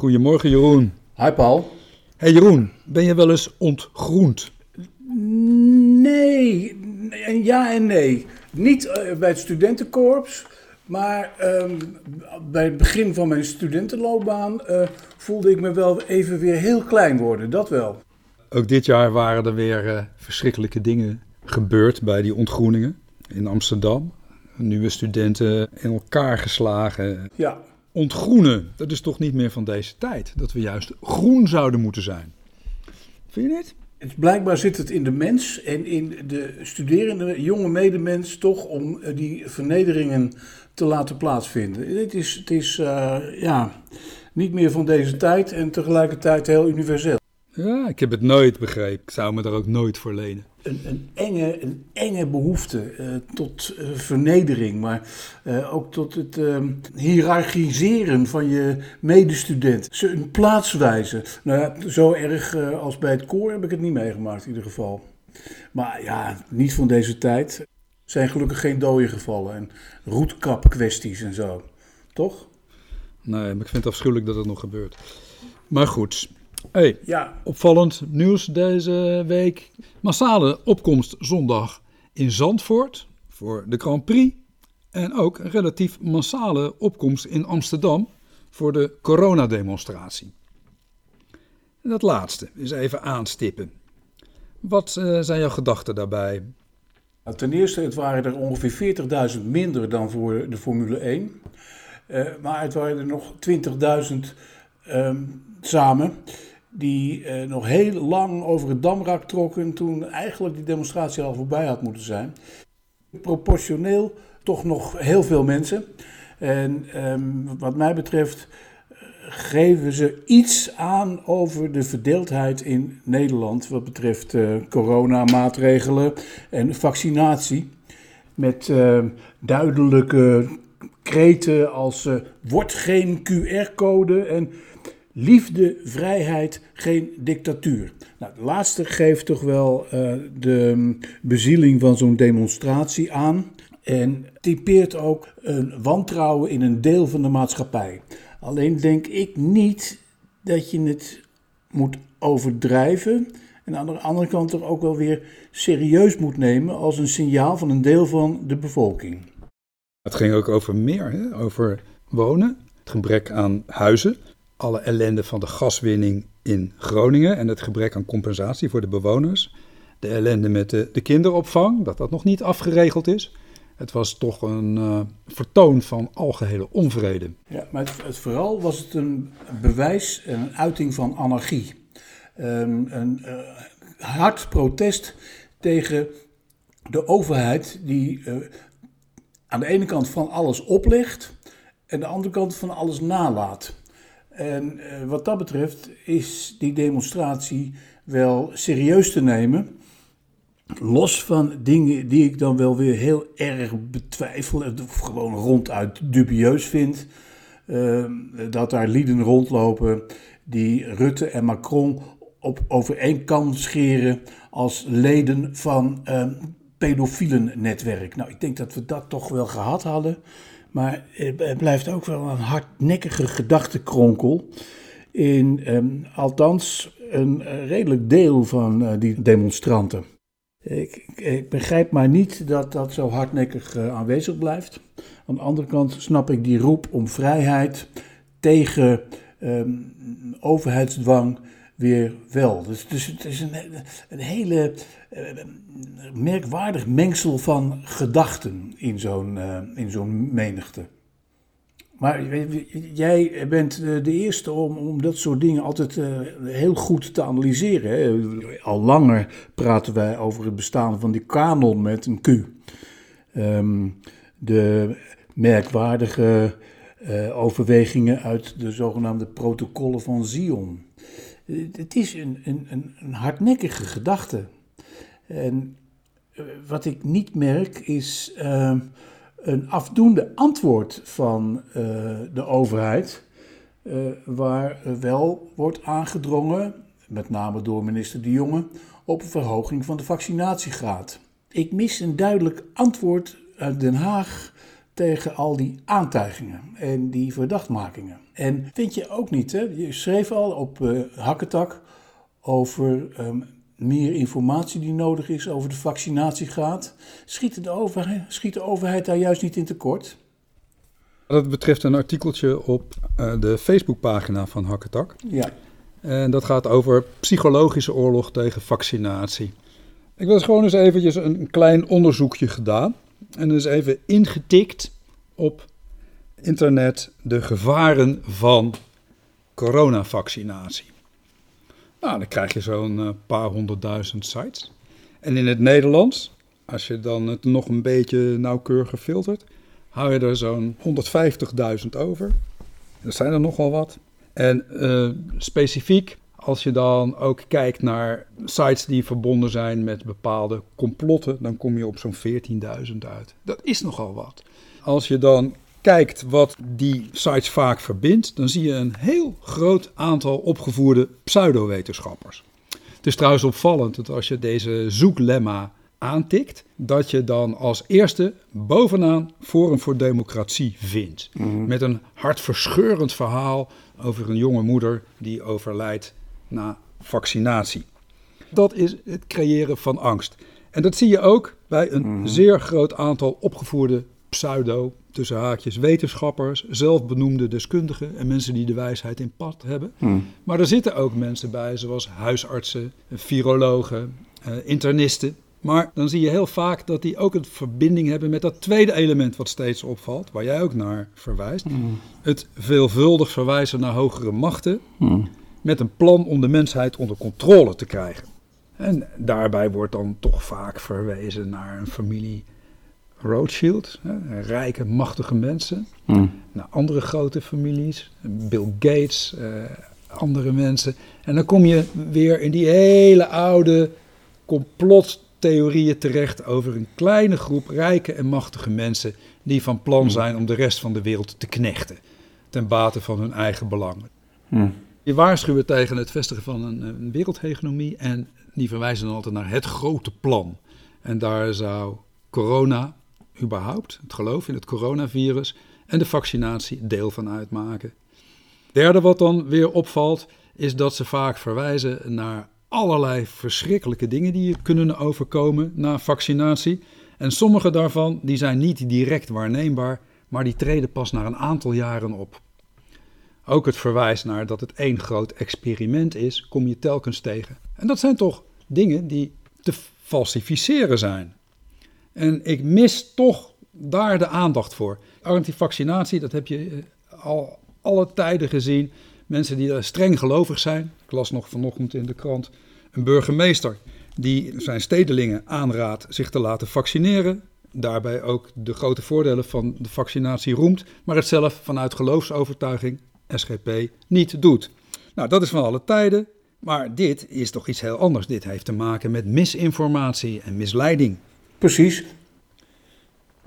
Goedemorgen Jeroen. Hi Paul. Hey Jeroen, ben je wel eens ontgroend? Nee, ja en nee. Niet eh, bij het studentenkorps, maar ehm, bij het begin van mijn studentenloopbaan eh, voelde ik me wel even weer heel klein worden, dat wel. Ook dit jaar waren er weer eh, verschrikkelijke dingen gebeurd bij die ontgroeningen in Amsterdam. Nieuwe studenten in elkaar geslagen. Ja, Ontgroenen, dat is toch niet meer van deze tijd. Dat we juist groen zouden moeten zijn. Vind je niet? blijkbaar zit het in de mens en in de studerende jonge medemens toch om eh, die vernederingen te laten plaatsvinden. Het is, het is eh, ja, niet meer van deze tijd en tegelijkertijd heel universeel. Ja, ik heb het nooit begrepen. Ik zou me daar ook nooit voor lenen. een, een, enge, een enge behoefte eh, tot eh, vernedering, maar eh, ook tot het uh, hiërarchiseren van je medestudent. Ze een plaats wijzen. Nou ja, zo erg als bij het koor heb ik het niet meegemaakt in ieder geval. Maar ja, niet van deze tijd. Er zijn gelukkig geen doden gevallen en roetkapkwesties en zo. Toch? Nee, maar ik vind het afschuwelijk dat het nog gebeurt. Maar goed, Hey, Ja, opvallend nieuws deze week. Massale opkomst zondag in Zandvoort voor de Grand Prix. En ook een relatief massale opkomst in Amsterdam voor de coronademonstratie. En dat laatste is even aanstippen. Wat eh, zijn jouw gedachten daarbij? Nou, Ten eerste, het waren er ongeveer 40.000 minder dan voor de Formule 1. Eh, maar het waren er nog 20.000 ehm, samen die eh, nog heel lang over het damrak trokken toen eigenlijk die demonstratie al voorbij had moeten zijn. Proportioneel toch nog heel veel mensen. En ehm, wat mij betreft eh, geven ze iets aan over de verdeeldheid in Nederland wat betreft eh, coronamaatregelen en vaccinatie. Met eh, duidelijke kreten als eh, wordt geen QR-code en liefde, vrijheid, geen dictatuur. Nou, het laatste geeft toch wel eh, de mm, bezieling van zo'n demonstratie aan. En typeert ook een wantrouwen in een deel van de maatschappij. Alleen denk ik niet dat je het moet overdrijven. En aan de andere kant er ook wel weer serieus moet nemen als een signaal van een deel van de bevolking. Het ging ook over meer, hè? over wonen, het gebrek aan huizen, alle ellende van de gaswinning in Groningen en het gebrek aan compensatie voor de bewoners, de ellende met de, de kinderopvang, dat dat nog niet afgeregeld is. Het was toch een eh, vertoon van algehele onvrede. Ja, maar het, vooral was het een bewijs, een uiting van anarchie. Ehm, een eh, hard protest tegen de overheid die eh, aan de ene kant van alles oplegt en aan de andere kant van alles nalaat. En eh, wat dat betreft is die demonstratie wel serieus te nemen. Los van dingen die ik dan wel weer heel erg betwijfel, of gewoon ronduit dubieus vind. eh, dat daar lieden rondlopen die Rutte en Macron op over kam scheren als leden van een pedofielen netwerk. Nou, ik denk dat we dat toch wel gehad hadden. Maar het blijft ook wel een hardnekkige gedachtenkronkel. In, ehm, althans, een eh, redelijk deel van eh, die demonstranten. Ik, ik, begrijp maar niet dat dat zo hardnekkig eh, aanwezig blijft. Aan de andere kant snap ik die roep om vrijheid tegen ehm, overheidsdwang weer wel. Dus, dus het is een, een hele eh, merkwaardig mengsel van gedachten in zo'n eh, in zo'n menigte. Maar jij bent eh, de eerste om, om dat soort dingen altijd heel goed te analyseren. Al langer praten wij over het bestaan van die kanon met een Q. Ehm, de merkwaardige overwegingen uit de zogenaamde protocollen van Zion. Eh, Het is een, een, een, hardnekkige gedachte. En eh, wat ik niet merk is eh, een afdoende antwoord van eh, de overheid, waar wel wordt aangedrongen, met name door minister De Jonge, op een verhoging van de vaccinatiegraad. Ik mis een duidelijk antwoord uit Den Haag tegen al die aantijgingen en die verdachtmakingen. En vind je ook niet, hè? je schreef al op uh, Hakketak over um, meer informatie die nodig is over de vaccinatiegraad. Schiet de, overheid, schiet de overheid daar juist niet in tekort? Dat betreft een artikeltje op uh, de Facebookpagina van Hakketak. Ja. En dat gaat over psychologische oorlog tegen vaccinatie. Ik was gewoon eens eventjes een klein onderzoekje gedaan. En dus even ingetikt op internet de gevaren van coronavaccinatie. Nou, dan krijg je zo'n uh, paar honderdduizend sites. En in het Nederlands, als je dan het nog een beetje nauwkeuriger filtert, hou je er zo'n 150.000 over. Dat zijn er nogal wat. En uh, specifiek als je dan ook kijkt naar sites die verbonden zijn met bepaalde complotten, dan kom je op zo'n 14.000 uit. Dat is nogal wat. Als je dan kijkt wat die sites vaak verbindt, dan zie je een heel groot aantal opgevoerde pseudowetenschappers. Het is trouwens opvallend dat als je deze zoeklemma aantikt, dat je dan als eerste bovenaan Forum voor Democratie vindt. Mhm. Met een hartverscheurend verhaal over een jonge moeder die overlijdt na vaccinatie. Dat is het creëren van angst. En dat zie je ook bij een mhm. zeer groot aantal opgevoerde pseudo, tussen haakjes, wetenschappers, zelfbenoemde deskundigen en mensen die de wijsheid in pad hebben. Mhm. Maar er zitten ook mensen bij, zoals huisartsen, virologen, eh, internisten. Maar dan zie je heel vaak dat die ook een verbinding hebben met dat tweede element wat steeds opvalt, waar jij ook naar verwijst. Mhm. Het veelvuldig verwijzen naar hogere machten met een plan om de mensheid onder controle te krijgen. En daarbij wordt dan toch vaak verwezen naar een familie Rothschild, hè, rijke, machtige mensen. Hmm. Naar andere grote families, Bill Gates, eh, andere mensen. En dan kom je weer in die hele oude complottheorieën terecht over een kleine groep rijke en machtige mensen die van plan hmm. zijn om de rest van de wereld te knechten. Ten bate van hun eigen belangen. Hmm. Je waarschuwen tegen het vestigen van een, een wereldhegemonie en die verwijzen dan altijd naar het grote plan. En daar zou corona überhaupt, het geloof in het coronavirus en de vaccinatie deel van uitmaken. Derde wat dan weer opvalt, is dat ze vaak verwijzen naar allerlei verschrikkelijke dingen die je kunnen overkomen na vaccinatie. En sommige daarvan die zijn niet direct waarneembaar, maar die treden pas na een aantal jaren op. Ook het verwijs naar dat het één groot experiment is, kom je telkens tegen. En dat zijn toch dingen die te falsificeren zijn. En ik mis toch daar de aandacht voor. Antivaccinatie, dat heb je eh, al alle tijden gezien. Mensen die streng gelovig zijn. Ik las nog vanochtend in de krant een burgemeester die zijn stedelingen aanraadt zich te laten vaccineren. Daarbij ook de grote voordelen van de vaccinatie roemt, maar het zelf vanuit geloofsovertuiging SGP niet doet. Nou, dat is van alle tijden, maar dit is toch iets heel anders. Dit heeft te maken met misinformatie en misleiding. Precies.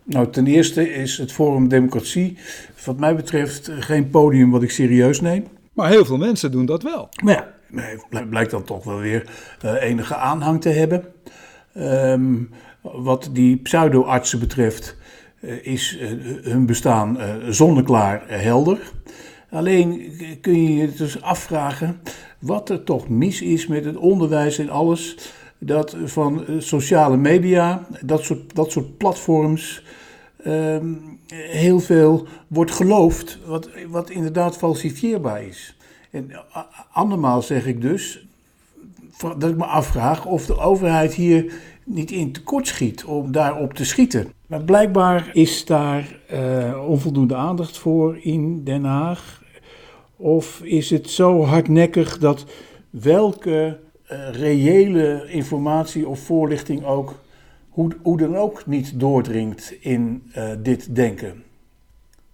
Nou, ten eerste is het Forum Democratie, wat mij betreft, geen podium wat ik serieus neem. Maar heel veel mensen doen dat wel. Maar ja, blijkt dan toch wel weer uh, enige aanhang te hebben. Um, wat die pseudo-artsen betreft, uh, is uh, hun bestaan zonneklaar helder. Alleen kun je je dus afvragen wat er toch mis is met het onderwijs en alles. Dat van eh, sociale media, dat soort, dat soort platforms, ehm, heel veel wordt geloofd wat, wat inderdaad falsifieerbaar is. En andermaal zeg ik dus dat ik me afvraag of de overheid hier niet in tekort schiet om daarop te schieten. Blijkbaar is daar uh, onvoldoende aandacht voor in Den Haag. Of is het zo hardnekkig dat welke uh, reële informatie of voorlichting ook, hoe, hoe dan ook, niet doordringt in uh, dit denken?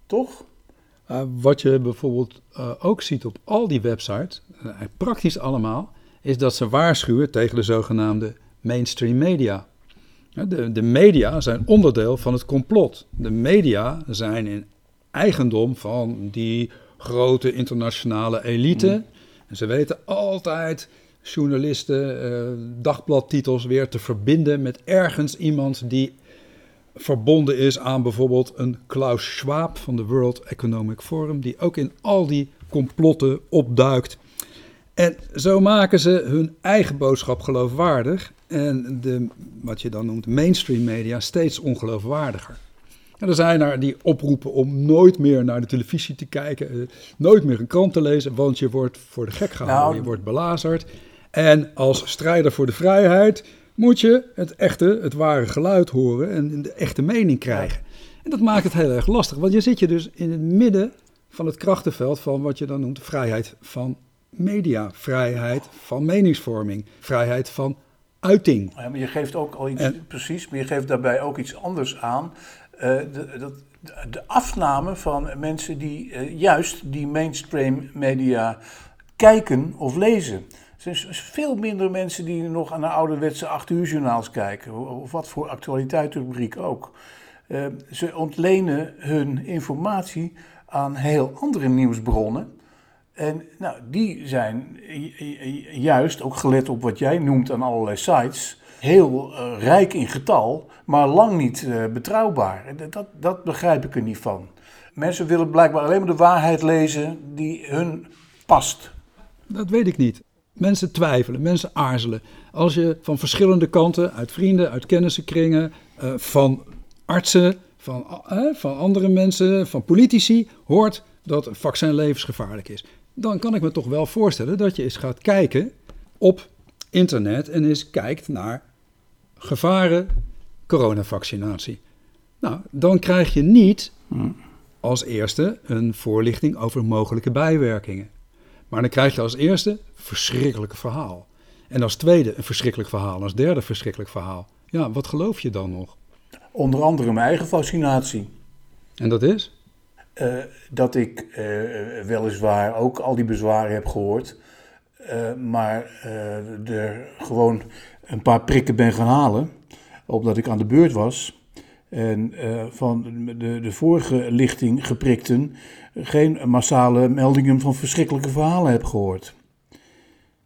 Toch? Wat je bijvoorbeeld ook ziet op al die websites, praktisch allemaal, is dat ze waarschuwen tegen de zogenaamde mainstream media. De, de, media zijn onderdeel van het complot. De media zijn in eigendom van die grote internationale elite. Mm. En ze weten altijd journalisten, uh, dagbladtitels weer te verbinden met ergens iemand die verbonden is aan bijvoorbeeld een Klaus Schwab van de World Economic Forum, die ook in al die complotten opduikt. En zo maken ze hun eigen boodschap geloofwaardig en de, wat je dan noemt, mainstream media steeds ongeloofwaardiger. En er zijn er die oproepen om nooit meer naar de televisie te kijken, eh, nooit meer een krant te lezen, want je wordt voor de gek gehouden, Nou, je wordt belazerd. En als strijder voor de vrijheid moet je het echte, het ware geluid horen en de echte mening krijgen. En dat maakt het heel erg lastig, want je zit je dus in het midden van het krachtenveld van wat je dan noemt vrijheid van media, vrijheid van meningsvorming, vrijheid van uiting. Ja, maar je geeft ook al iets, En- precies, maar je geeft daarbij ook iets anders aan. Eh, de, dat, de afname van mensen die eh, juist die mainstream media kijken of lezen. Er zijn veel minder mensen die nog aan de ouderwetse 8 uur journaals kijken. Of wat voor actualiteitsrubriek ook. Eh, ze ontlenen hun informatie aan heel andere nieuwsbronnen. En nou, die zijn ju- ju- juist, ook gelet op wat jij noemt aan allerlei sites, heel eh, rijk in getal, maar lang niet eh, betrouwbaar. Dat, dat, begrijp ik er niet van. Mensen willen blijkbaar alleen maar de waarheid lezen die hun past. Dat weet ik niet. Mensen twijfelen, mensen aarzelen. Als je van verschillende kanten, uit vrienden, uit kennissenkringen, eh, van artsen, van, van andere mensen, van politici, hoort dat een vaccin levensgevaarlijk is. Dan kan ik me toch wel voorstellen dat je eens gaat kijken op internet en eens kijkt naar gevaren coronavaccinatie. Nou, dan krijg je niet als eerste een voorlichting over mogelijke bijwerkingen. Maar dan krijg je als eerste een verschrikkelijk verhaal. En als tweede een verschrikkelijk verhaal. En als derde een verschrikkelijk verhaal. Ja, wat geloof je dan nog? Onder andere mijn eigen fascinatie. En dat is? Eh, dat ik eh, weliswaar ook al die bezwaren heb gehoord, eh, maar er gewoon een paar prikken ben gaan halen, omdat ik aan de beurt was. En van de, de vorige lichting geprikten geen massale meldingen van verschrikkelijke verhalen heb gehoord.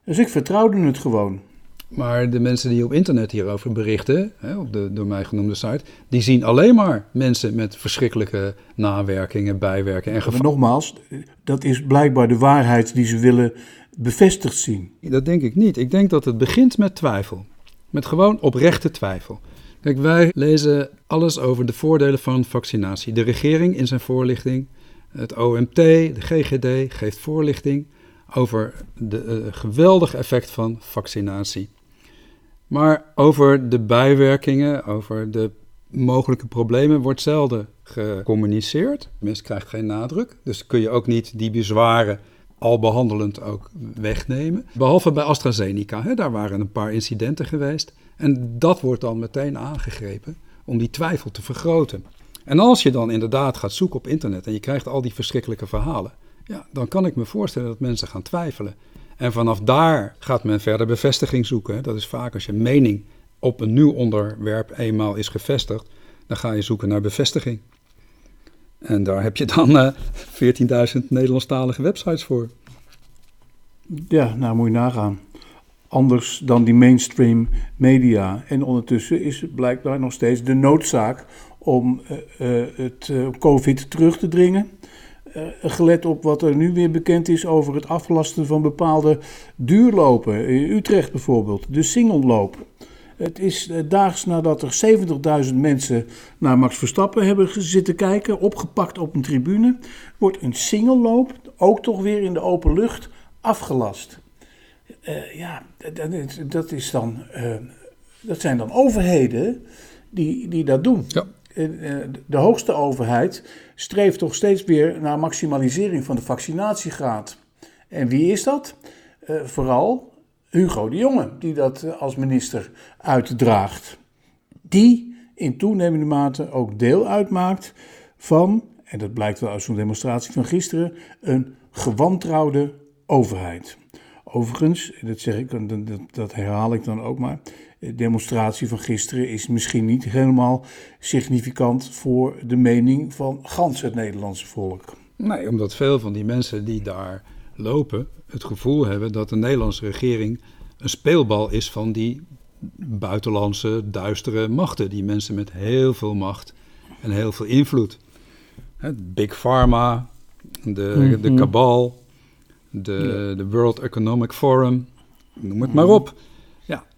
Dus ik vertrouwde het gewoon. Maar de mensen die op internet hierover berichten, hè, op de door mij genoemde site, die zien alleen maar mensen met verschrikkelijke nawerkingen, bijwerkingen en gevaren. nogmaals, dat is blijkbaar de waarheid die ze willen bevestigd zien. Dat denk ik niet. Ik denk dat het begint met twijfel. Met gewoon oprechte twijfel. Kijk, wij lezen alles over de voordelen van vaccinatie. De regering in zijn voorlichting, het OMT, de GGD geeft voorlichting over de eh, geweldige effect van vaccinatie. Maar over de bijwerkingen, over de mogelijke problemen wordt zelden gecommuniceerd. Mens krijgt geen nadruk, dus kun je ook niet die bezwaren al behandelend ook wegnemen. Behalve bij AstraZeneca, hè, daar waren een paar incidenten geweest. En dat wordt dan meteen aangegrepen om die twijfel te vergroten. En als je dan inderdaad gaat zoeken op internet en je krijgt al die verschrikkelijke verhalen, ja, dan kan ik me voorstellen dat mensen gaan twijfelen. En vanaf daar gaat men verder bevestiging zoeken. Dat is vaak als je mening op een nieuw onderwerp eenmaal is gevestigd, dan ga je zoeken naar bevestiging. En daar heb je dan eh 14.000 Nederlandstalige websites voor. Ja, nou moet je nagaan. Anders dan die mainstream media. En ondertussen is het blijkbaar nog steeds de noodzaak om eh, eh, het eh, COVID terug te dringen. Eh, gelet op wat er nu weer bekend is over het aflasten van bepaalde duurlopen. In Utrecht bijvoorbeeld, de singelloop. Het is eh, daags nadat er 70.000 mensen naar Max Verstappen hebben zitten kijken, opgepakt op een tribune, wordt een singelloop, ook toch weer in de open lucht, afgelast. Eh, ja, dat is, dan, dat zijn dan overheden die, die dat doen. Ja. Eh, de hoogste overheid streeft toch steeds weer naar maximalisering van de vaccinatiegraad. En wie is dat? Eh, vooral Hugo de Jonge, die dat eh, als minister uitdraagt. Die in toenemende mate ook deel uitmaakt van, en dat blijkt wel uit zo'n demonstratie van gisteren, een gewantrouwde overheid. Overigens, dat, zeg ik, dat herhaal ik dan ook maar. De demonstratie van gisteren is misschien niet helemaal significant voor de mening van gans het Nederlandse volk. Nee, omdat veel van die mensen die daar lopen het gevoel hebben dat de Nederlandse regering een speelbal is van die buitenlandse duistere machten, die mensen met heel veel macht en heel veel invloed. Big Pharma, de, de kabal, de, de World Economic Forum, noem het maar op.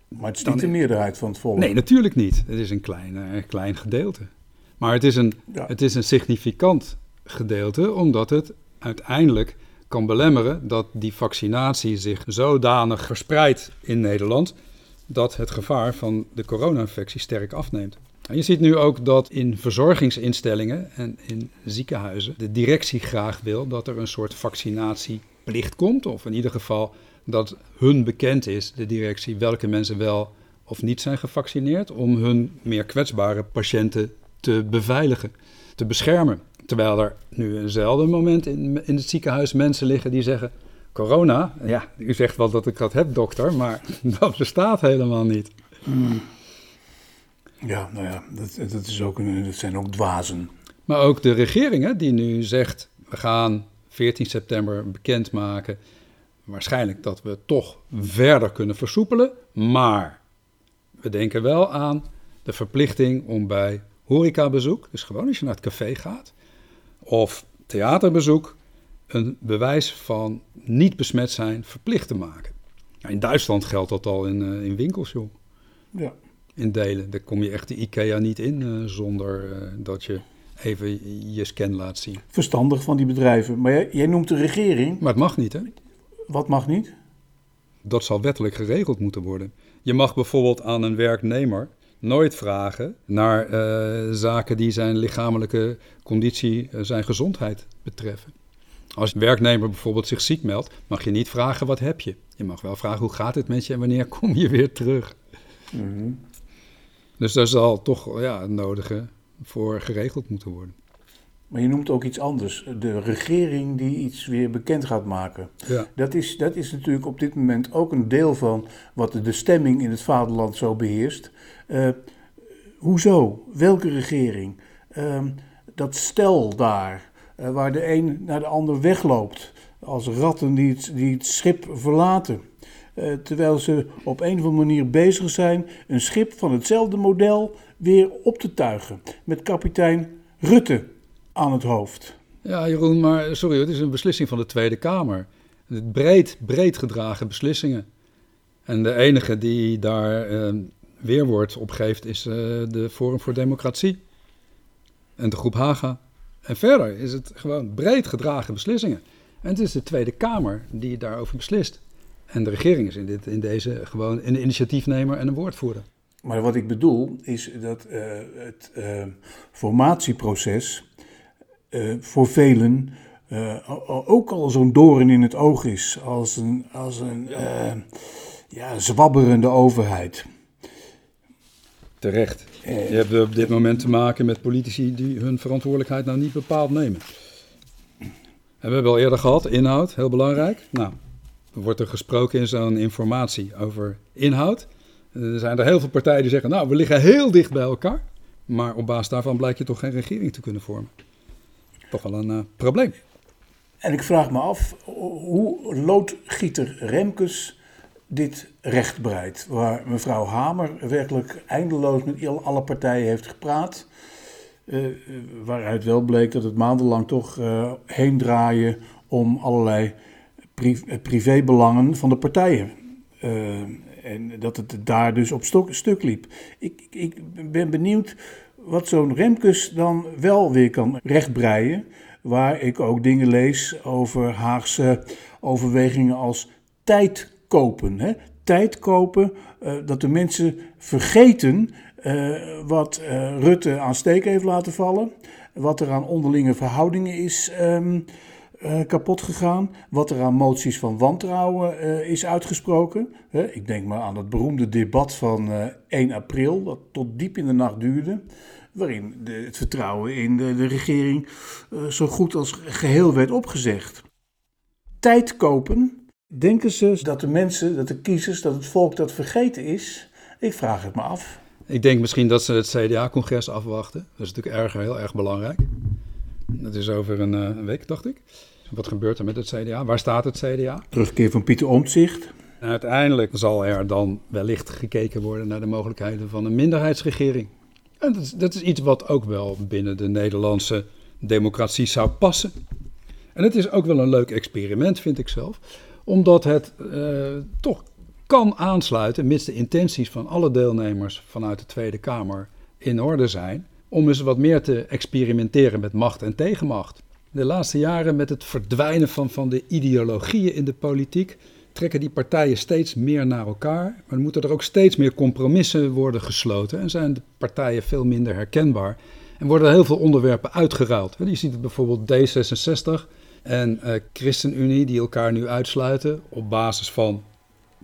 Maar het is niet de meerderheid van het volk. Nee, natuurlijk niet. Het is een klein, een klein gedeelte. Maar het is, een, het is een significant gedeelte, omdat het uiteindelijk kan belemmeren dat die vaccinatie zich zodanig verspreidt in Nederland dat het gevaar van de corona-infectie sterk afneemt. En je ziet nu ook dat in verzorgingsinstellingen en in ziekenhuizen de directie graag wil dat er een soort vaccinatieplicht komt, of in ieder geval dat hun bekend is, de directie, welke mensen wel of niet zijn gevaccineerd, om hun meer kwetsbare patiënten te beveiligen, te beschermen. Terwijl er nu eenzelfde moment in, in het ziekenhuis mensen liggen die zeggen: Corona, ja, u zegt wel dat ik dat heb, dokter, maar dat bestaat helemaal niet. Hmm. Ja, nou ja, dat, dat, is ook een, dat zijn ook dwazen. Maar ook de regering hè, die nu zegt: we gaan 14 september bekendmaken. Waarschijnlijk dat we toch verder kunnen versoepelen. Maar we denken wel aan de verplichting om bij horecabezoek, dus gewoon als je naar het café gaat, of theaterbezoek, een bewijs van niet besmet zijn verplicht te maken. in Duitsland geldt dat al in, uh, in winkels, joh. Ja. In delen. Daar kom je echt de IKEA niet in uh, zonder uh, dat je even je scan laat zien. Verstandig van die bedrijven. Maar jij, jij, noemt de regering. Maar het mag niet, hè? Wat mag niet? Dat zal wettelijk geregeld moeten worden. Je mag bijvoorbeeld aan een werknemer nooit vragen naar uh, zaken die zijn lichamelijke conditie, uh, zijn gezondheid betreffen. Als een werknemer bijvoorbeeld zich ziek meldt, mag je niet vragen wat heb je. Je mag wel vragen hoe gaat het met je en wanneer kom je weer terug. Mm Dus daar zal toch ja, het nodige voor geregeld moeten worden. Maar je noemt ook iets anders. De regering die iets weer bekend gaat maken. Ja. Dat, is, dat is natuurlijk op dit moment ook een deel van wat de stemming in het vaderland zo beheerst. Uh, hoezo? Welke regering? Uh, dat stel daar, uh, waar de een naar de ander wegloopt. Als ratten die het, die het schip verlaten. Uh, terwijl ze op een of andere manier bezig zijn een schip van hetzelfde model weer op te tuigen. Met kapitein Rutte aan het hoofd. Ja, Jeroen, maar sorry, het is een beslissing van de Tweede Kamer. Breed, breed gedragen beslissingen. En de enige die daar uh, weerwoord op geeft is uh, de Forum voor Democratie en de groep Haga. En verder is het gewoon breed gedragen beslissingen. En het is de Tweede Kamer die daarover beslist. En de regering is in, dit, in deze gewoon een initiatiefnemer en een woordvoerder. Maar wat ik bedoel is dat uh, het uh, formatieproces uh, voor velen ook al zo'n doorn in het oog is. Als een, als een ja, zwabberende overheid. Terecht. Je hebt op dit moment te maken met politici die hun verantwoordelijkheid nou niet bepaald nemen. En we hebben al eerder gehad, inhoud, heel belangrijk. Nou, wordt er gesproken in zo'n informatie over inhoud. Er zijn er heel veel partijen die zeggen, nou, we liggen heel dicht bij elkaar. Maar op basis daarvan blijkt je toch geen regering te kunnen vormen. Toch wel een uh, probleem. En ik vraag me af hoe loodgieter Remkes dit recht Waar mevrouw Hamer werkelijk eindeloos met alle partijen heeft gepraat. Uh, waaruit wel bleek dat het maandenlang toch uh, heen draaien om allerlei pri privébelangen van de partijen. En dat het daar dus op stuk liep. Ik, ik ben benieuwd wat zo'n Remkes dan wel weer kan rechtbreien. Waar ik ook dingen lees over Haagse overwegingen als tijd kopen. Hè? Tijd kopen, uh, dat de mensen vergeten uh, wat uh, Rutte aan steek heeft laten vallen. Wat er aan onderlinge verhoudingen is um, kapot gegaan. Wat er aan moties van wantrouwen is uitgesproken. ik denk maar aan het beroemde debat van 1 april, dat tot diep in de nacht duurde waarin de, het vertrouwen in de, de regering zo goed als geheel werd opgezegd. Tijd kopen Denken ze dat de mensen, dat de kiezers, dat het volk dat vergeten is? Ik vraag het me af. Ik denk misschien dat ze het CDA-congres afwachten. Dat is natuurlijk erg, heel erg belangrijk. Dat is over een, uh, week, dacht ik. Wat gebeurt er met het CDA? Waar staat het CDA? Terugkeer van Pieter Omtzigt. En uiteindelijk zal er dan wellicht gekeken worden naar de mogelijkheden van een minderheidsregering. En dat is, dat is iets wat ook wel binnen de Nederlandse democratie zou passen. En het is ook wel een leuk experiment, vind ik zelf, omdat het uh, toch kan aansluiten, mits de intenties van alle deelnemers vanuit de Tweede Kamer in orde zijn, om eens wat meer te experimenteren met macht en tegenmacht. De laatste jaren met het verdwijnen van, van de ideologieën in de politiek trekken die partijen steeds meer naar elkaar. Maar moeten er ook steeds meer compromissen worden gesloten en zijn de partijen veel minder herkenbaar. En worden heel veel onderwerpen uitgeruild. Je ziet het bijvoorbeeld D66 en uh, ChristenUnie die elkaar nu uitsluiten op basis van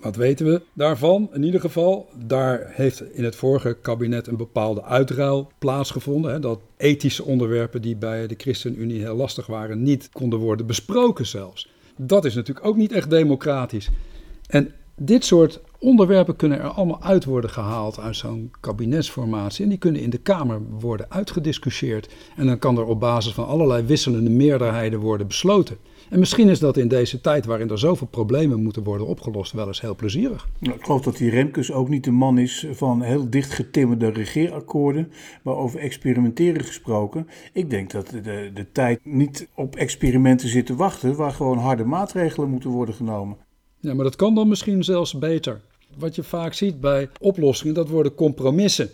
wat weten we daarvan? In ieder geval, daar heeft in het vorige kabinet een bepaalde uitruil plaatsgevonden. Hè, dat ethische onderwerpen die bij de ChristenUnie heel lastig waren, niet konden worden besproken zelfs. Dat is natuurlijk ook niet echt democratisch. En dit soort onderwerpen kunnen er allemaal uit worden gehaald uit zo'n kabinetsformatie. En die kunnen in de Kamer worden uitgediscussieerd. En dan kan er op basis van allerlei wisselende meerderheden worden besloten. En misschien is dat in deze tijd waarin er zoveel problemen moeten worden opgelost wel eens heel plezierig. Nou, ik geloof dat die Remkes ook niet de man is van heel dicht getimmerde regeerakkoorden, maar over experimenteren gesproken. Ik denk dat de, de tijd niet op experimenten zit te wachten, waar gewoon harde maatregelen moeten worden genomen. Ja, maar dat kan dan misschien zelfs beter. Wat je vaak ziet bij oplossingen, dat worden compromissen.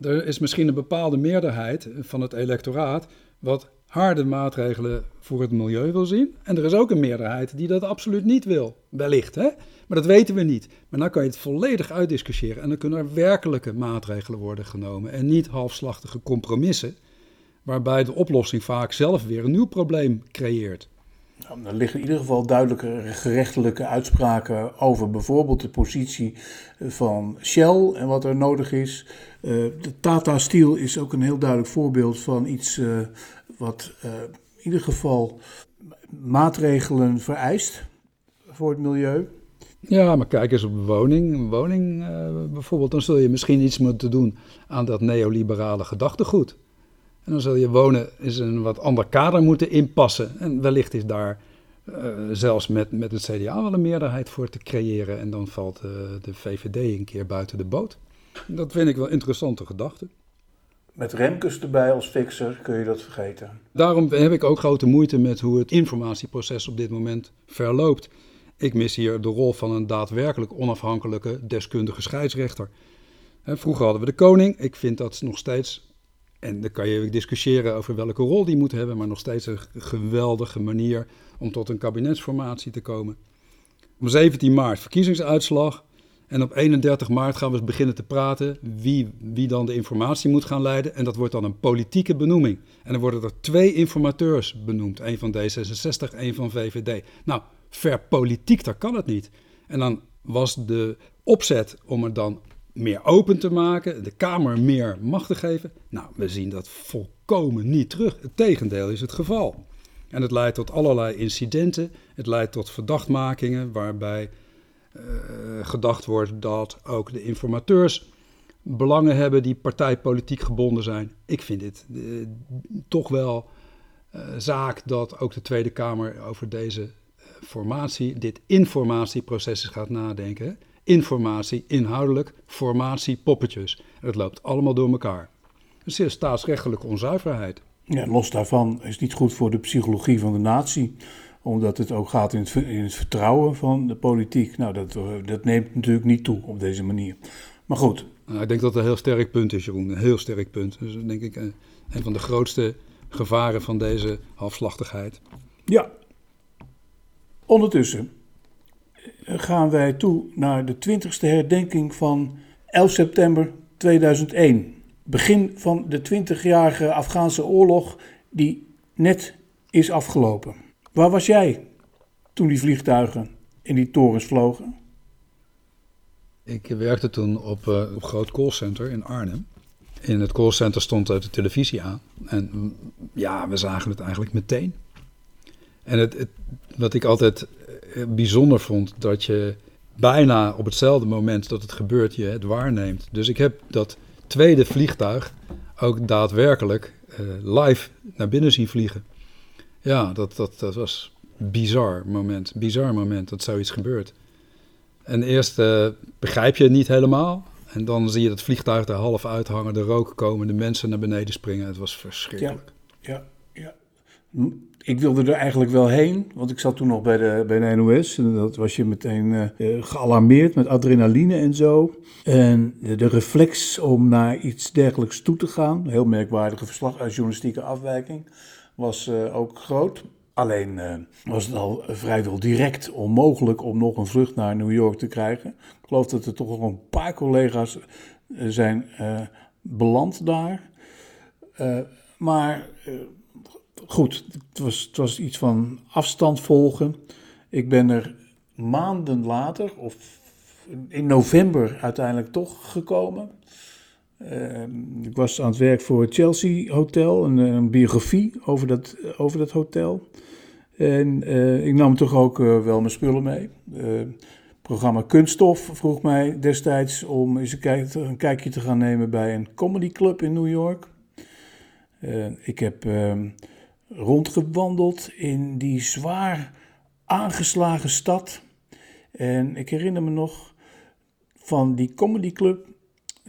Er is misschien een bepaalde meerderheid van het electoraat wat harde maatregelen voor het milieu wil zien. En er is ook een meerderheid die dat absoluut niet wil. Wellicht, hè? Maar dat weten we niet. Maar dan kan je het volledig uitdiscussiëren. En dan kunnen er werkelijke maatregelen worden genomen. En niet halfslachtige compromissen. Waarbij de oplossing vaak zelf weer een nieuw probleem creëert. Er liggen in ieder geval duidelijke gerechtelijke uitspraken over bijvoorbeeld de positie van Shell en wat er nodig is. Uh, de Tata Steel is ook een heel duidelijk voorbeeld van iets uh, wat uh, in ieder geval maatregelen vereist voor het milieu. Ja, maar kijk eens op woning. woning bijvoorbeeld, dan zul je misschien iets moeten doen aan dat neoliberale gedachtegoed. En dan zul je wonen in een wat ander kader moeten inpassen. En wellicht is daar uh, zelfs met, met het CDA wel een meerderheid voor te creëren. En dan valt de VVD een keer buiten de boot. Dat vind ik wel interessante gedachten. Met Remkes erbij als fixer kun je dat vergeten. Daarom heb ik ook grote moeite met hoe het informatieproces op dit moment verloopt. Ik mis hier de rol van een daadwerkelijk onafhankelijke deskundige scheidsrechter. Vroeger hadden we de koning. Ik vind dat nog steeds en dan kan je discussiëren over welke rol die moet hebben, maar nog steeds een geweldige manier om tot een kabinetsformatie te komen. Op 17 maart verkiezingsuitslag. En op 31 maart gaan we beginnen te praten wie, wie dan de informatie moet gaan leiden. En dat wordt dan een politieke benoeming. En dan worden er twee informateurs benoemd. één van D66, één van VVD. Nou, ver politiek, dat kan het niet. En dan was de opzet om er dan meer open te maken, de Kamer meer macht te geven. Nou, we zien dat volkomen niet terug. Het tegendeel is het geval. En het leidt tot allerlei incidenten. Het leidt tot verdachtmakingen waarbij gedacht wordt dat ook de informateurs belangen hebben die partijpolitiek gebonden zijn. Ik vind dit uh, toch wel uh, zaak dat ook de Tweede Kamer over deze formatie, dit informatieproces gaat nadenken informatie, inhoudelijk, formatie, poppetjes. Het loopt allemaal door elkaar. Het is staatsrechtelijke onzuiverheid. Ja, los daarvan is het niet goed voor de psychologie van de natie omdat het ook gaat in het, in het vertrouwen van de politiek. Nou, dat, eh, dat, neemt natuurlijk niet toe op deze manier. Maar goed. Nou, ik denk dat het een heel sterk punt is, Jeroen. Een heel sterk punt. Dus denk ik eh, een van de grootste gevaren van deze halfslachtigheid. Ja. Ondertussen gaan wij toe naar de 20ste herdenking van 11 september 2001. Begin van de 20-jarige Afghaanse oorlog die net is afgelopen. Waar was jij toen die vliegtuigen in die torens vlogen? Ik werkte toen op een uh, op groot callcenter in Arnhem. In het callcenter stond de televisie aan. En mm, ja, we zagen het eigenlijk meteen. En het, wat ik altijd eh, bijzonder vond, dat je bijna op hetzelfde moment dat het gebeurt, je het waarneemt. Dus ik heb dat tweede vliegtuig ook daadwerkelijk live naar binnen zien vliegen. Ja, dat, dat, dat was bizar moment. Bizar moment dat zoiets gebeurt. En eerst uh, begrijp je het niet helemaal. En dan zie je het vliegtuig er half uithangen, de rook komen, de mensen naar beneden springen. Het was verschrikkelijk. Ja, ja. Ik wilde er eigenlijk wel heen, want ik zat toen nog bij de, bij NOS. En dat was je meteen uh, gealarmeerd met adrenaline en zo. En de, reflex om naar iets dergelijks toe te gaan, heel merkwaardige verslag, journalistieke afwijking, was uh, ook groot. Alleen uh, was het al vrijwel direct onmogelijk om nog een vlucht naar New York te krijgen. Ik geloof dat er toch nog een paar collega's uh, zijn beland daar. maar goed, het was, het was iets van afstand volgen. Ik ben er maanden later, of in november uiteindelijk toch gekomen. Ik was aan het werk voor het Chelsea Hotel, een, een biografie over dat, over dat hotel. En uh, ik nam toch ook uh, wel mijn spullen mee. Uh, programma Kunststof vroeg mij destijds om eens een, kijk, een, kijkje te gaan nemen bij een comedyclub in New York. ik heb ehm, rondgewandeld in die zwaar aangeslagen stad. En ik herinner me nog van die comedyclub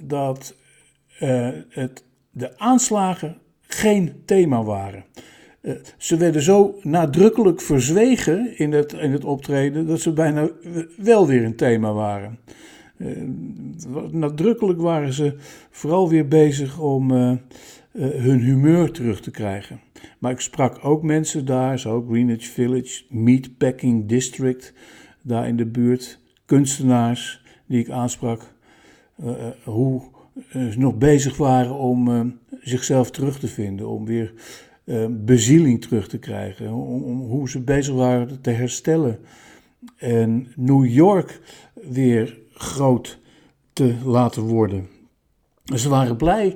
dat het, de aanslagen geen thema waren. Eh, ze werden zo nadrukkelijk verzwegen in het, in het optreden dat ze bijna wel weer een thema waren. Uh, nadrukkelijk waren ze vooral weer bezig om hun humeur terug te krijgen. Maar ik sprak ook mensen daar, zo Greenwich Village, Meatpacking District, daar in de buurt, kunstenaars die ik aansprak, hoe nog bezig waren om zichzelf terug te vinden, om weer uh, bezieling terug te krijgen. Om, om, hoe ze bezig waren te herstellen. En New York weer groot te laten worden. Ze waren blij.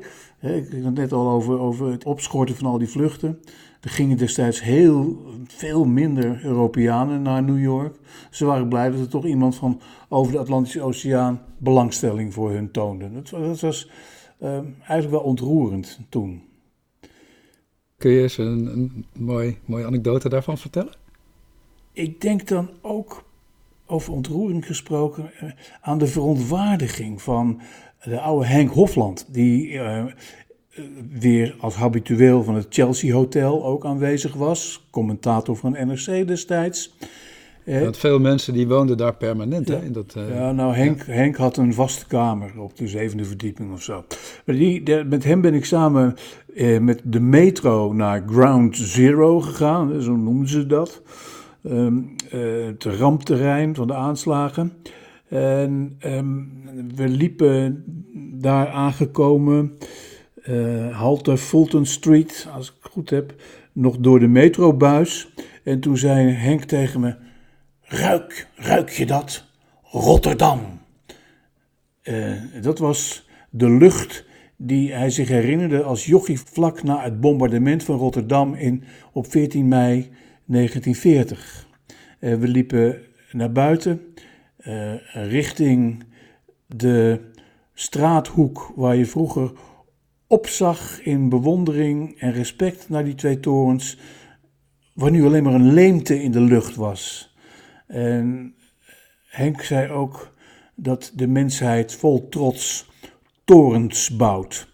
Ik had het net al over, over het opschorten van al die vluchten. Er gingen destijds heel veel minder Europeanen naar New York. Ze waren blij dat er toch iemand van over de Atlantische Oceaan belangstelling voor hun toonde. Dat, dat was uh, eigenlijk wel ontroerend toen. Kun je eens een, een mooi, mooie anekdote daarvan vertellen? Ik denk dan ook, over ontroering gesproken, eh, aan de verontwaardiging van de oude Henk Hofland, die uh, weer als habitueel van het Chelsea Hotel ook aanwezig was, commentator van NRC destijds. Want veel mensen die woonden daar permanent. Ja, hè, in dat, uh, ja nou Henk, ja. Henk had een vaste kamer op de zevende verdieping of zo. Maar die, de, met hem ben ik samen eh, met de metro naar Ground Zero gegaan, zo noemden ze dat. Um, uh, het rampterrein van de aanslagen. En um, we liepen daar aangekomen, uh, halte Fulton Street, als ik het goed heb, nog door de metrobuis. En toen zei Henk tegen me Ruik, ruik je dat? Rotterdam. Uh, dat was de lucht die hij zich herinnerde als jochie vlak na het bombardement van Rotterdam in, op 14 mei 1940. Uh, we liepen naar buiten, richting de straathoek waar je vroeger opzag in bewondering en respect naar die twee torens, waar nu alleen maar een leemte in de lucht was. En Henk zei ook dat de mensheid vol trots torens bouwt.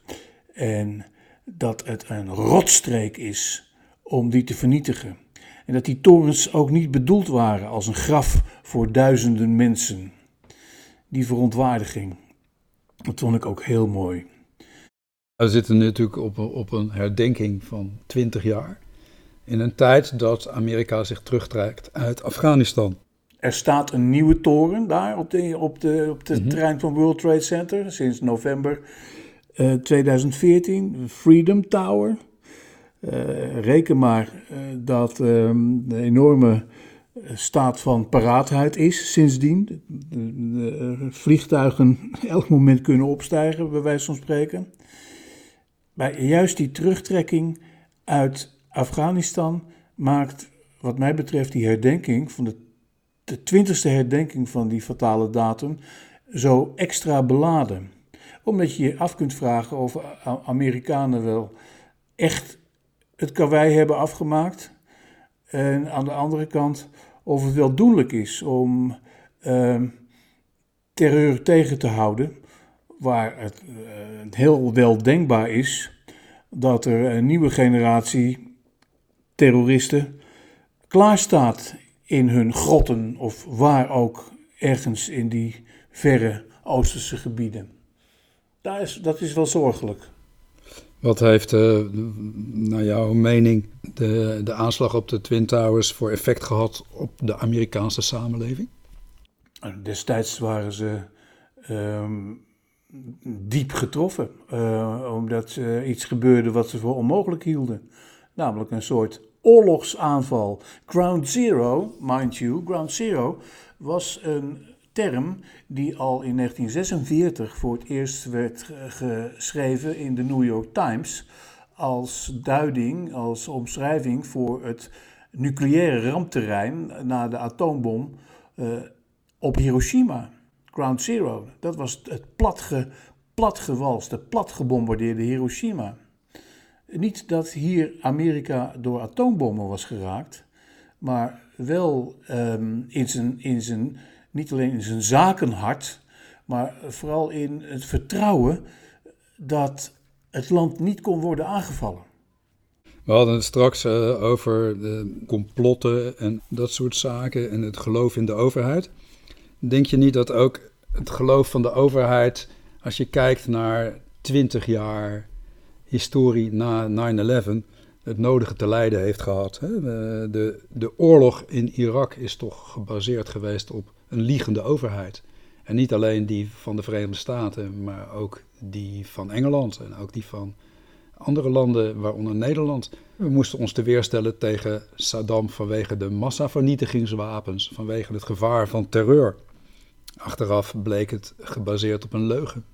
En dat het een rotstreek is om die te vernietigen. En dat die torens ook niet bedoeld waren als een graf voor duizenden mensen. Die verontwaardiging, dat vond ik ook heel mooi. We zitten natuurlijk op, op een herdenking van 20 jaar in een tijd dat Amerika zich terugtrekt uit Afghanistan. Er staat een nieuwe toren daar op de, op de, op de mm terrein van World Trade Center sinds november uh, 2014, Freedom Tower. Uh, reken maar uh, dat een ehm, enorme staat van paraatheid is sindsdien. De, de, vliegtuigen elk moment kunnen opstijgen, bij wijze van spreken. Maar juist die terugtrekking uit Afghanistan maakt, wat mij betreft, die herdenking van de, de twintigste herdenking van die fatale datum zo extra beladen. Omdat je je af kunt vragen of Amerikanen wel echt het karwei hebben afgemaakt. En aan de andere kant of het wel doenlijk is om uh, terreur tegen te houden, waar het heel wel denkbaar is dat er een nieuwe generatie terroristen klaarstaat in hun grotten of waar ook ergens in die verre Oosterse gebieden. Dat is, dat is wel zorgelijk. Wat heeft, uh, naar jouw mening, de, de aanslag op de Twin Towers voor effect gehad op de Amerikaanse samenleving? Destijds waren ze ehm, diep getroffen, uh, omdat uh, iets gebeurde wat ze voor onmogelijk hielden. Namelijk een soort oorlogsaanval. Ground Zero, mind you, Ground Zero was een term die al in 1946 voor het eerst werd geschreven in de New York Times als duiding, als omschrijving voor het nucleaire rampterrein na de atoombom uh, op Hiroshima. Ground Zero, dat was het platge, platgewalste, platgebombardeerde Hiroshima. Niet dat hier Amerika door atoombommen was geraakt, maar wel um, in, zijn, in zijn, niet alleen in zijn zakenhart, maar vooral in het vertrouwen dat het land niet kon worden aangevallen. We hadden het straks uh, over de complotten en dat soort zaken en het geloof in de overheid. Denk je niet dat ook het geloof van de overheid, als je kijkt naar 20 jaar historie na 9-11 het nodige te lijden heeft gehad. De, de oorlog in Irak is toch gebaseerd geweest op een liegende overheid. En niet alleen die van de Verenigde Staten, maar ook die van Engeland en ook die van andere landen, waaronder Nederland. We moesten ons te weerstellen tegen Saddam vanwege de massavernietigingswapens, vanwege het gevaar van terreur. Achteraf bleek het gebaseerd op een leugen.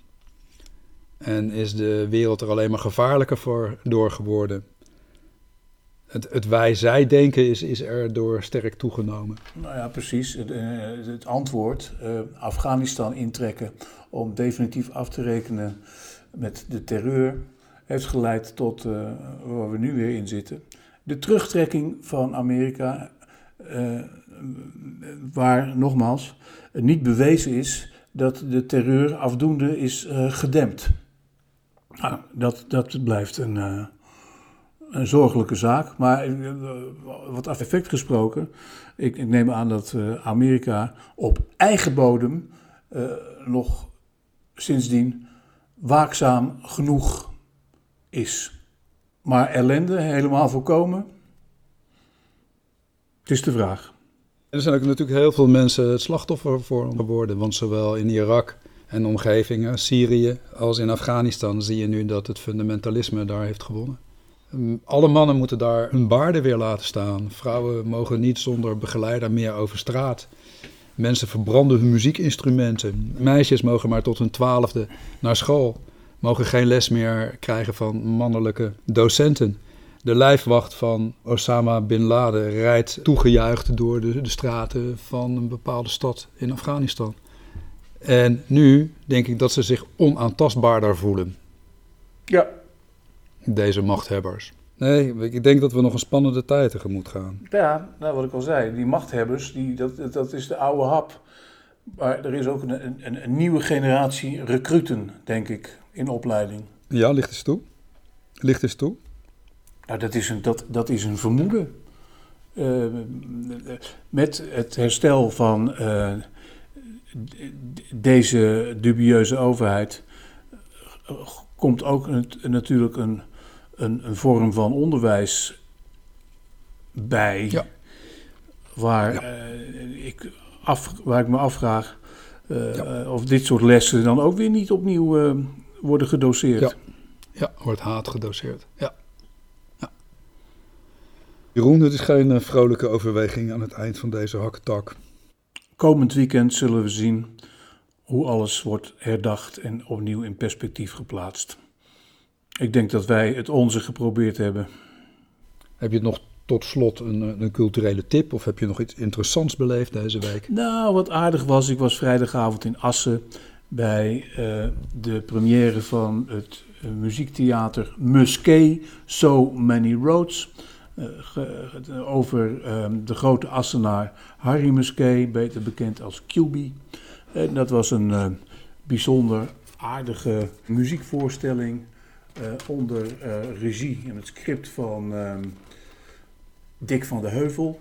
En is de wereld er alleen maar gevaarlijker voor door geworden. Het, het wij-zij-denken is, is er door sterk toegenomen. Nou ja, precies. Het, eh, het antwoord, uh, Afghanistan intrekken om definitief af te rekenen met de terreur, heeft geleid tot uh, waar we nu weer in zitten. De terugtrekking van Amerika, waar nogmaals niet bewezen is dat de terreur afdoende is gedempt. Nou, dat, dat blijft een, uh, een zorgelijke zaak. Maar uh, wat af effect gesproken, ik, ik neem aan dat Amerika op eigen bodem nog sindsdien waakzaam genoeg is. Maar ellende helemaal voorkomen, het is de vraag. Er zijn ook natuurlijk heel veel mensen het slachtoffer voor geworden. Want zowel in Irak en omgevingen, Syrië als in Afghanistan, zie je nu dat het fundamentalisme daar heeft gewonnen. Ehm, alle mannen moeten daar hun baarden weer laten staan. Vrouwen mogen niet zonder begeleider meer over straat. Mensen verbranden hun muziekinstrumenten. Meisjes mogen maar tot hun twaalfde naar school. Mogen geen les meer krijgen van mannelijke docenten. De lijfwacht van Osama bin Laden rijdt toegejuicht door de, de straten van een bepaalde stad in Afghanistan. En nu denk ik dat ze zich onaantastbaarder voelen. Ja. Deze machthebbers. Nee, ik denk dat we nog een spannende tijd tegemoet gaan. Ja, nou wat ik al zei, die machthebbers, die, dat, dat is de oude hap. Maar er is ook een, een, een nieuwe generatie recruten, denk ik, in opleiding. Ja, ligt eens toe. Ligt eens toe. Nou, dat is een, dat, dat is een vermoeden. Uh, met het herstel van uh, deze dubieuze overheid komt ook natuurlijk een, een, een vorm van onderwijs bij. Ja. Waar, uh, ik af, waar ik me afvraag ja. of dit soort lessen dan ook weer niet opnieuw worden gedoseerd. Ja. ja, wordt haat gedoseerd. Ja. Jeroen, het is geen vrolijke overweging aan het eind van deze hakketak. Komend weekend zullen we zien hoe alles wordt herdacht en opnieuw in perspectief geplaatst. Ik denk dat wij het onze geprobeerd hebben. Heb je nog tot slot een, een, culturele tip of heb je nog iets interessants beleefd deze week? Nou, wat aardig was, ik was vrijdagavond in Assen bij uh, de première van het muziektheater Musquet, So Many Roads. Uh, over um, de grote Assenaar Harry Musquet, beter bekend als QB. En dat was een uh, bijzonder aardige muziekvoorstelling onder regie en het script van ehm, Dick van de Heuvel.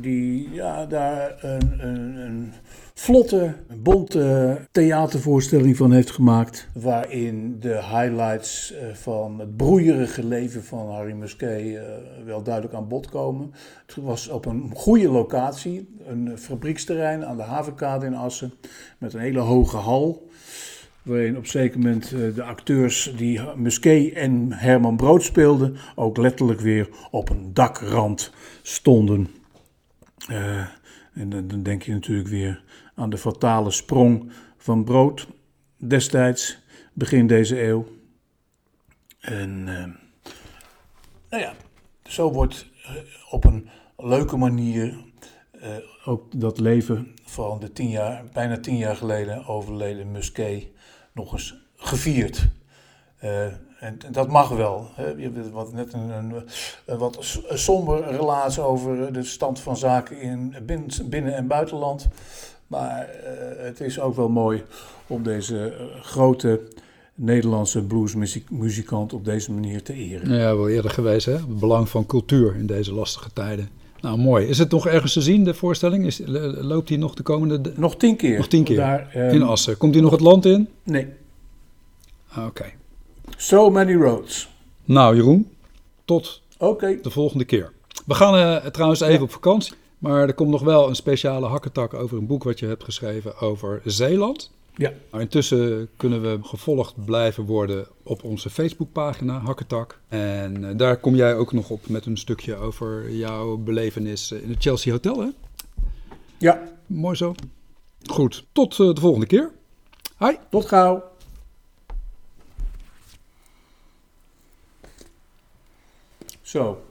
Die ja, daar een, een, een vlotte, bonte theatervoorstelling van heeft gemaakt. Waarin de highlights eh, van het broeierige leven van Harry Musquet uh, wel duidelijk aan bod komen. Het was op een goede locatie, een fabrieksterrein aan de havenkade in Assen. Met een hele hoge hal. Waarin op een zeker moment eh, de acteurs die Musquet en Herman Brood speelden. ook letterlijk weer op een dakrand stonden. Uh, en dan denk je natuurlijk weer aan de fatale sprong van brood destijds, begin deze eeuw. En uh, nou ja, zo wordt uh, op een leuke manier ook dat leven van de tien jaar, bijna tien jaar geleden overleden Musquet nog eens gevierd. En, dat mag wel. Hè. Je hebt wat, net een, een, een wat somber relaas over de stand van zaken in binnen, binnen en buitenland. Maar uh, het is ook wel mooi om deze grote Nederlandse bluesmuzikant op deze manier te eren. Ja, wel eerder geweest, hè? Het belang van cultuur in deze lastige tijden. Nou, mooi. Is het nog ergens te zien, de voorstelling? Is, loopt hij nog de komende... Nog tien keer. Nog tien keer, Daar, um... in Assen. Komt hij nog het land in? Nee. Ah, oké. Okay. So many roads. Nou, Jeroen, tot okay. de volgende keer. We gaan uh, trouwens even ja. op vakantie. Maar er komt nog wel een speciale hakketak over een boek wat je hebt geschreven over Zeeland. Ja. Nou, intussen kunnen we gevolgd blijven worden op onze Facebookpagina Hakketak. En uh, daar kom jij ook nog op met een stukje over jouw belevenis in het Chelsea Hotel, hè? Ja. Mooi zo. Goed, tot uh, de volgende keer. Hoi. Tot gauw. Zo.